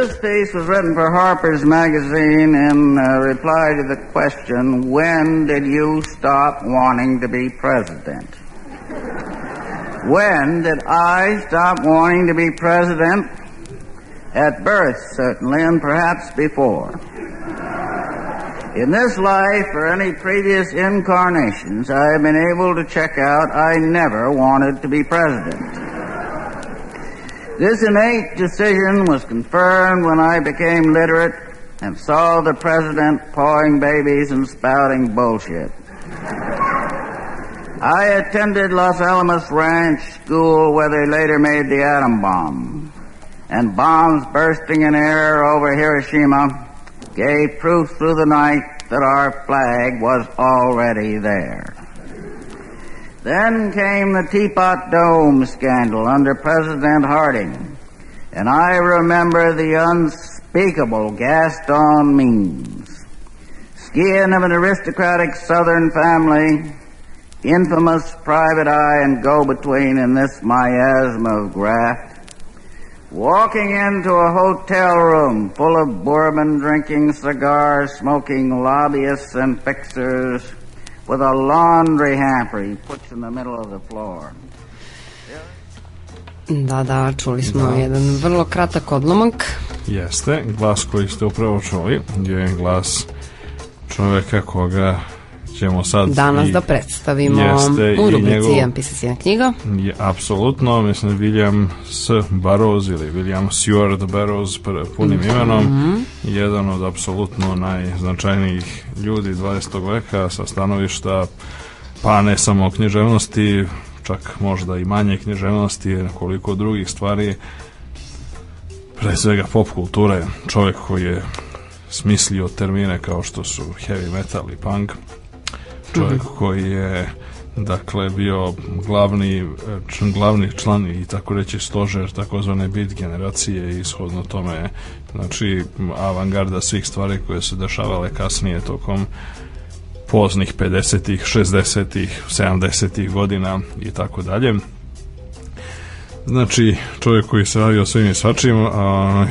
This piece was written for Harper's Magazine in uh, reply to the question, when did you stop wanting to be president? when did I stop wanting to be president? At birth, certainly, and perhaps before. In this life or any previous incarnations, I have been able to check out I never wanted to be president. This innate decision was confirmed when I became literate and saw the president pawing babies and spouting bullshit. I attended Los Alamos Ranch School where they later made the atom bomb. And bombs bursting in air over Hiroshima gave proof through the night that our flag was already there. Then came the Teapot Dome scandal under President Harding, and I remember the unspeakable Gaston Means, scion of an aristocratic Southern family, infamous private eye and go-between in this miasma of graft, walking into a hotel room full of bourbon-drinking, cigar-smoking lobbyists and fixers, with a laundry hamper he puts in the middle of the floor. Da, da, čuli smo da. jedan vrlo kratak odlomak. Jeste, glas koji ste upravo čuli je glas čoveka koga ćemo sad danas i, da predstavimo jeste u rubrici njegov, jedan pisac jedna knjiga je, apsolutno, mislim William S. Barrows ili William Seward Barrows punim mhm. imenom mm -hmm. jedan od apsolutno najznačajnijih ljudi 20. veka sa stanovišta pa ne samo književnosti čak možda i manje književnosti koliko drugih stvari pre svega pop kulture čovjek koji je smislio termine kao što su heavy metal i punk čovjek koji je dakle bio glavni čl, glavni član i tako reći stožer takozvane bit generacije ishodno tome znači avangarda svih stvari koje su dešavale kasnije tokom poznih 50-ih, 60-ih, 70-ih godina i tako dalje. Znači, čovjek koji se radio svim i svačim, a,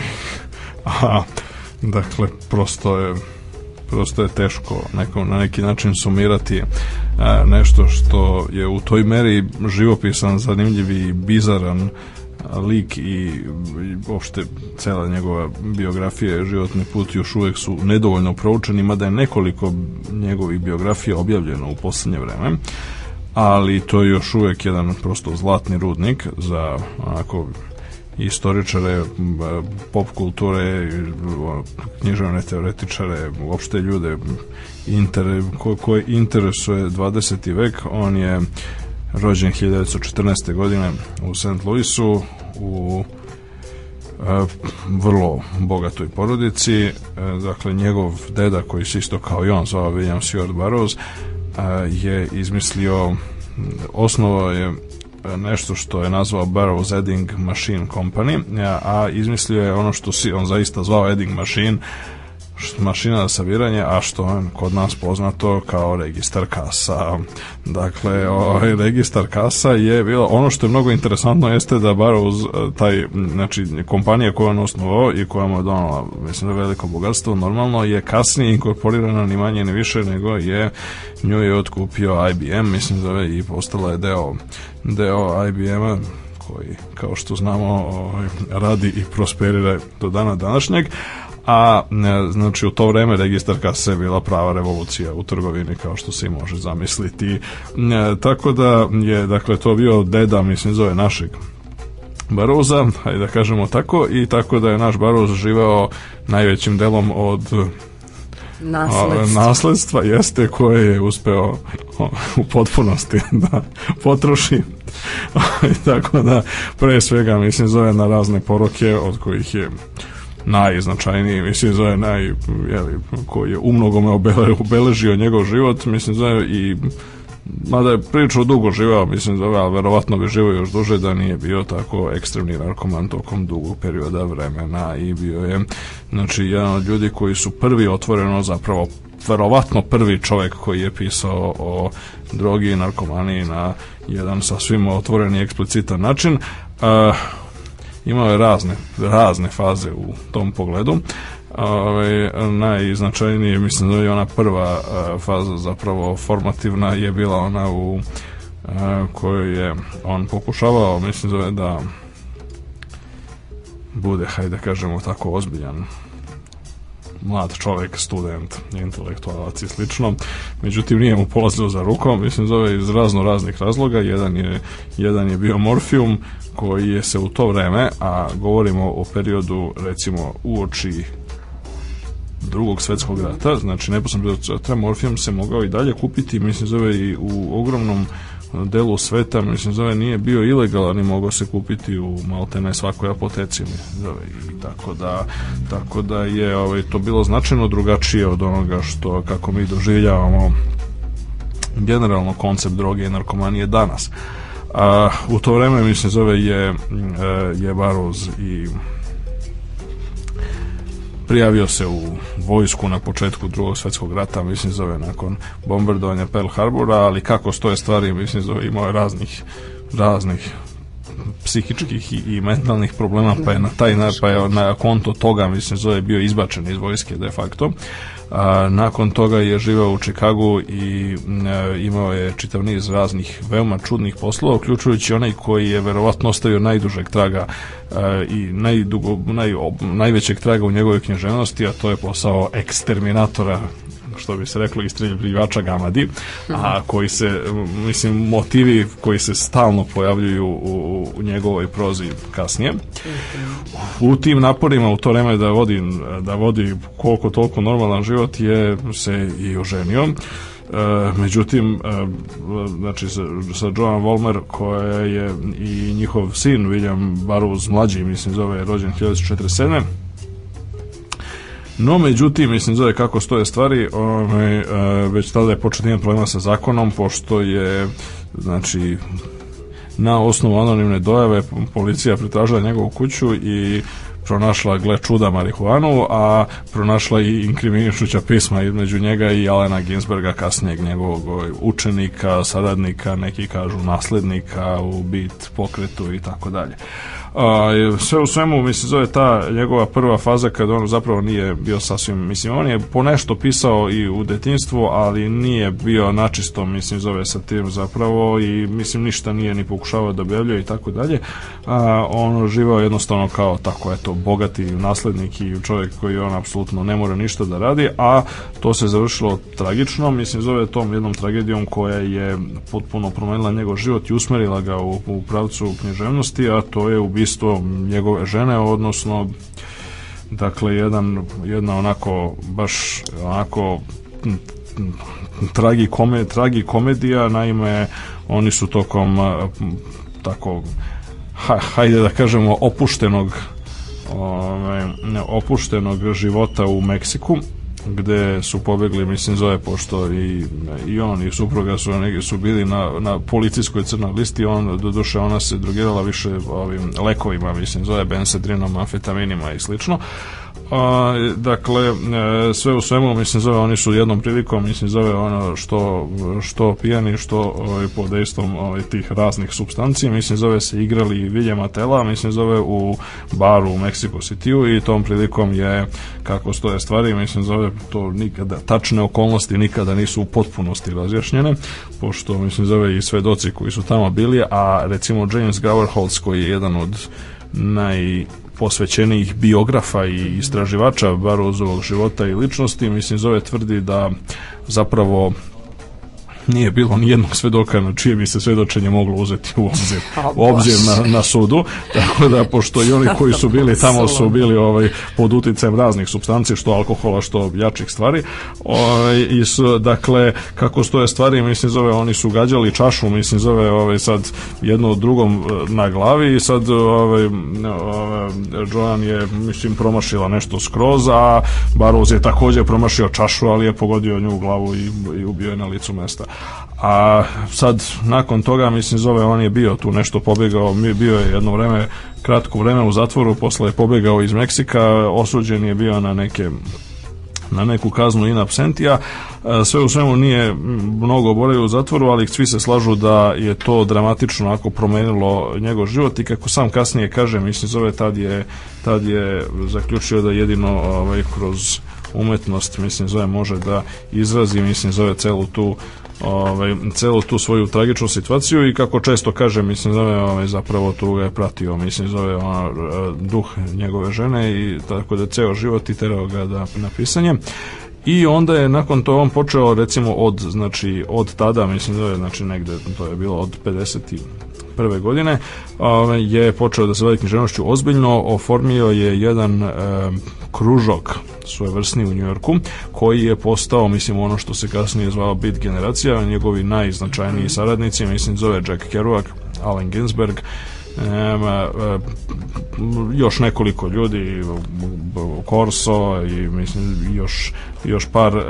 a dakle, prosto je prosto je teško nekom, na neki način sumirati a, e, nešto što je u toj meri živopisan, zanimljiv i bizaran e, lik i uopšte cela njegova biografija i životni put još uvek su nedovoljno proučeni, mada je nekoliko njegovih biografija objavljeno u poslednje vreme ali to je još uvek jedan prosto zlatni rudnik za onako istoričare pop kulture književne teoretičare uopšte ljude inter, ko, koje interesuje 20. vek on je rođen 1914. godine u St. Louisu u vrlo bogatoj porodici e, dakle njegov deda koji se isto kao i on zvao William Seward Burroughs je izmislio osnova je nešto što je nazvao Burroughs Edding Machine Company, a izmislio je ono što si on zaista zvao Edding Machine, mašina za sabiranje, a što je kod nas poznato kao registar kasa. Dakle, ovaj registar kasa je bilo, ono što je mnogo interesantno jeste da bar uz e, taj, znači, kompanija koju je osnovao i koja mu je donala, mislim da veliko bogatstvo, normalno je kasnije inkorporirana ni manje ni više nego je nju je otkupio IBM, mislim da je i postala je deo, deo IBM-a koji, kao što znamo, ovaj, radi i prosperira do dana današnjeg a znači u to vreme registar kasa je bila prava revolucija u trgovini kao što se i može zamisliti e, tako da je dakle to bio deda mislim zove našeg Baroza, hajde da kažemo tako, i tako da je naš Baroz živeo najvećim delom od nasledstva. A, nasledstva jeste koje je uspeo u potpunosti da potroši tako da pre svega mislim zove na razne poroke od kojih je najznačajniji, mislim da je naj, jeli, koji je umnogome obeležio njegov život, mislim da i mada je prilično dugo živao, mislim da ali verovatno bi živao još duže da nije bio tako ekstremni narkoman tokom dugog perioda vremena i bio je znači jedan od ljudi koji su prvi otvoreno zapravo verovatno prvi čovjek koji je pisao o drogi i narkomaniji na jedan sasvim otvoren i eksplicitan način. Uh, imao je razne, razne faze u tom pogledu. Ove, ovaj, najznačajnije, mislim da je ona prva eh, faza zapravo formativna je bila ona u eh, kojoj je on pokušavao, mislim da bude, hajde da kažemo tako, ozbiljan mlad čovek, student, intelektualac i slično. Međutim, nije mu polazilo za rukom, mislim, zove iz razno raznih razloga. Jedan je, jedan je bio Morfium, koji je se u to vreme, a govorimo o periodu, recimo, uoči drugog svetskog rata, znači neposledno pre rata, morfijum se mogao i dalje kupiti, mislim, zove i u ogromnom uh, delu sveta, mislim, zove, nije bio ilegalan i mogao se kupiti u maltene svakoj apoteci, zove, i tako da, tako da je ovaj, to bilo značajno drugačije od onoga što, kako mi doživljavamo generalno koncept droge i narkomanije danas. A, u to vreme, mislim, zove, je, mm, e, je Barrows i prijavio se u vojsku na početku drugog svetskog rata, mislim zove nakon bombardovanja Pearl Harbora, ali kako stoje stvari, mislim zove imao je raznih raznih psihičkih i, i, mentalnih problema pa je na taj na, pa je na konto toga mislim zove bio izbačen iz vojske de facto A, nakon toga je živeo u Čikagu i e, imao je čitav niz raznih veoma čudnih poslova, uključujući onaj koji je verovatno ostavio najdužeg traga e, i najdugo, naj, najvećeg traga u njegovoj književnosti, a to je posao eksterminatora što bi se reklo, istreljivača gamadi, a koji se, mislim, motivi koji se stalno pojavljuju u, u njegovoj prozi kasnije. U tim naporima u to vreme da vodi, da vodi koliko toliko normalan život je se i oženio. Uh, međutim, uh, znači sa, sa Joan Volmer koja je i njihov sin William Barrows mlađi, mislim zove rođen 1947 No, međutim, mislim, zove kako stoje stvari, onaj, e, već tada je početno jedan problema sa zakonom, pošto je, znači, na osnovu anonimne dojave policija pretražila njegovu kuću i pronašla gle čuda marihuanu, a pronašla i inkriminišuća pisma između njega i Alena Ginsberga, kasnijeg njegovog ovaj, učenika, saradnika, neki kažu naslednika u bit pokretu i tako dalje. A, sve u svemu, mislim, zove ta njegova prva faza kada on zapravo nije bio sasvim, mislim, on je ponešto pisao i u detinstvu, ali nije bio načisto, mislim, zove sa tim zapravo i, mislim, ništa nije ni pokušavao da objavljuje i tako dalje. A, on živao jednostavno kao tako, eto, bogati naslednik i čovjek koji on apsolutno ne mora ništa da radi, a to se završilo tragično, mislim, zove tom jednom tragedijom koja je potpuno promenila njegov život i usmerila ga u, u pravcu književnosti, a to je ubijenje isto njegove žene, odnosno dakle jedan, jedna onako baš onako tragi, kome, tragi komedija, naime oni su tokom tako ha, hajde da kažemo opuštenog ove, opuštenog života u Meksiku gde su pobegli, mislim, zove, pošto i, i on i supruga su, neki su bili na, na policijskoj crnoj listi, on, do duše, ona se drogirala više ovim lekovima, mislim, zove, bensedrinom, amfetaminima i slično, a, dakle e, sve u svemu mislim zove oni su jednom prilikom mislim zove ono što što pijani što ovaj, pod dejstvom ovaj, tih raznih substanci mislim zove se igrali Viljama Matela mislim zove u baru u Mexico Cityu i tom prilikom je kako stoje stvari mislim zove to nikada tačne okolnosti nikada nisu u potpunosti razjašnjene pošto mislim zove i svedoci koji su tamo bili a recimo James Graverholz koji je jedan od najposvećenijih biografa i istraživača Barozovog života i ličnosti, mislim, Zove tvrdi da zapravo nije bilo ni jednog svedoka na čije bi se svedočenje moglo uzeti u obzir, u obzir na, na sudu, tako da pošto i oni koji su bili tamo su bili ovaj, pod uticajem raznih substanci, što alkohola, što jačih stvari, ovaj, i su, dakle, kako stoje stvari, mislim zove, oni su gađali čašu, mislim zove, ovaj, sad jedno drugom eh, na glavi i sad ovaj, ovaj, Joan je, mislim, promašila nešto skroz, a Barrows je također promašio čašu, ali je pogodio nju u glavu i, i ubio je na licu mesta a sad nakon toga mislim zove on je bio tu nešto pobegao bio je jedno vreme kratko vreme u zatvoru posle je pobegao iz Meksika osuđen je bio na neke na neku kaznu in absentia. E, sve u svemu nije mnogo boravio u zatvoru, ali svi se slažu da je to dramatično ako promenilo njegov život i kako sam kasnije kaže, mislim zove tad je, tad je zaključio da jedino ovaj, kroz umetnost mislim zove može da izrazi mislim zove celu tu ovaj, celu tu svoju tragičnu situaciju i kako često kaže, mislim, zove, ovaj, zapravo tu ga je pratio, mislim, zove ona, eh, duh njegove žene i tako da ceo život i terao ga da, na pisanje i onda je nakon to on počeo recimo od znači od tada mislim da je znači negde to je bilo od 50 i 2001. godine ovaj, je počeo da se bavi ženošću ozbiljno, oformio je jedan eh, kružok svojevrsni u Njujorku, koji je postao, mislim, ono što se kasnije zvalo Beat generacija, njegovi najznačajniji saradnici, mislim, zove Jack Kerouac, Allen Ginsberg, e, još nekoliko ljudi Korso i mislim još, još par e,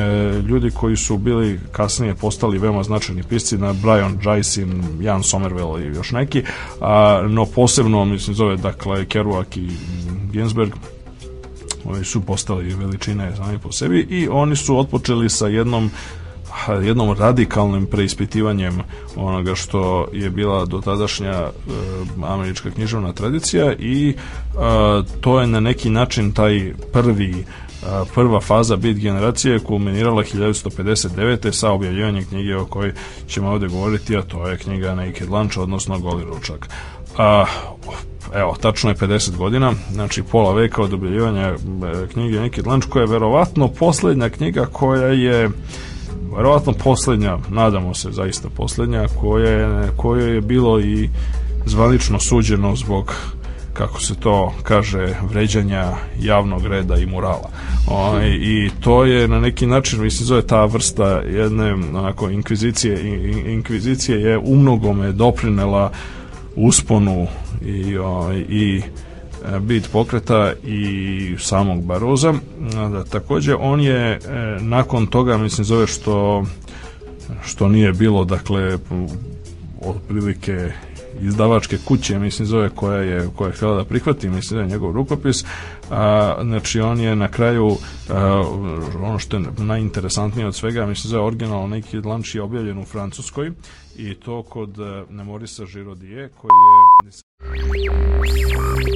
e, ljudi koji su bili kasnije postali veoma značajni pisci na Brian Jaisin, Jan Somerville i još neki, a, no posebno mislim zove dakle Kerouac i Ginsberg oni su postali veličine sami po sebi i oni su otpočeli sa jednom jednom radikalnim preispitivanjem onoga što je bila dotadašnja e, američka književna tradicija i e, to je na neki način taj prvi e, prva faza bit generacije kulminirala 1959. sa objavljivanjem knjige o kojoj ćemo ovde govoriti, a to je knjiga Naked Lunch, odnosno Goli ručak. A, evo, tačno je 50 godina, znači pola veka od objavljivanja e, knjige Naked Lunch, koja je verovatno poslednja knjiga koja je verovatno poslednja, nadamo se zaista poslednja, koje, koja je bilo i zvanično suđeno zbog kako se to kaže vređanja javnog reda i murala. O, i, to je na neki način mislim zove ta vrsta jedne onako inkvizicije in, inkvizicije je umnogome doprinela usponu i o, i E, bit pokreta i samog Baroza. E, da, također on je e, nakon toga, mislim zove što što nije bilo dakle otprilike izdavačke kuće, mislim zove koja je, koja je htjela da prihvati, mislim da je njegov rukopis, a, znači on je na kraju a, ono što je najinteresantnije od svega, mislim zove original neki lanč je objavljen u Francuskoj i to kod Nemorisa Žirodije koji je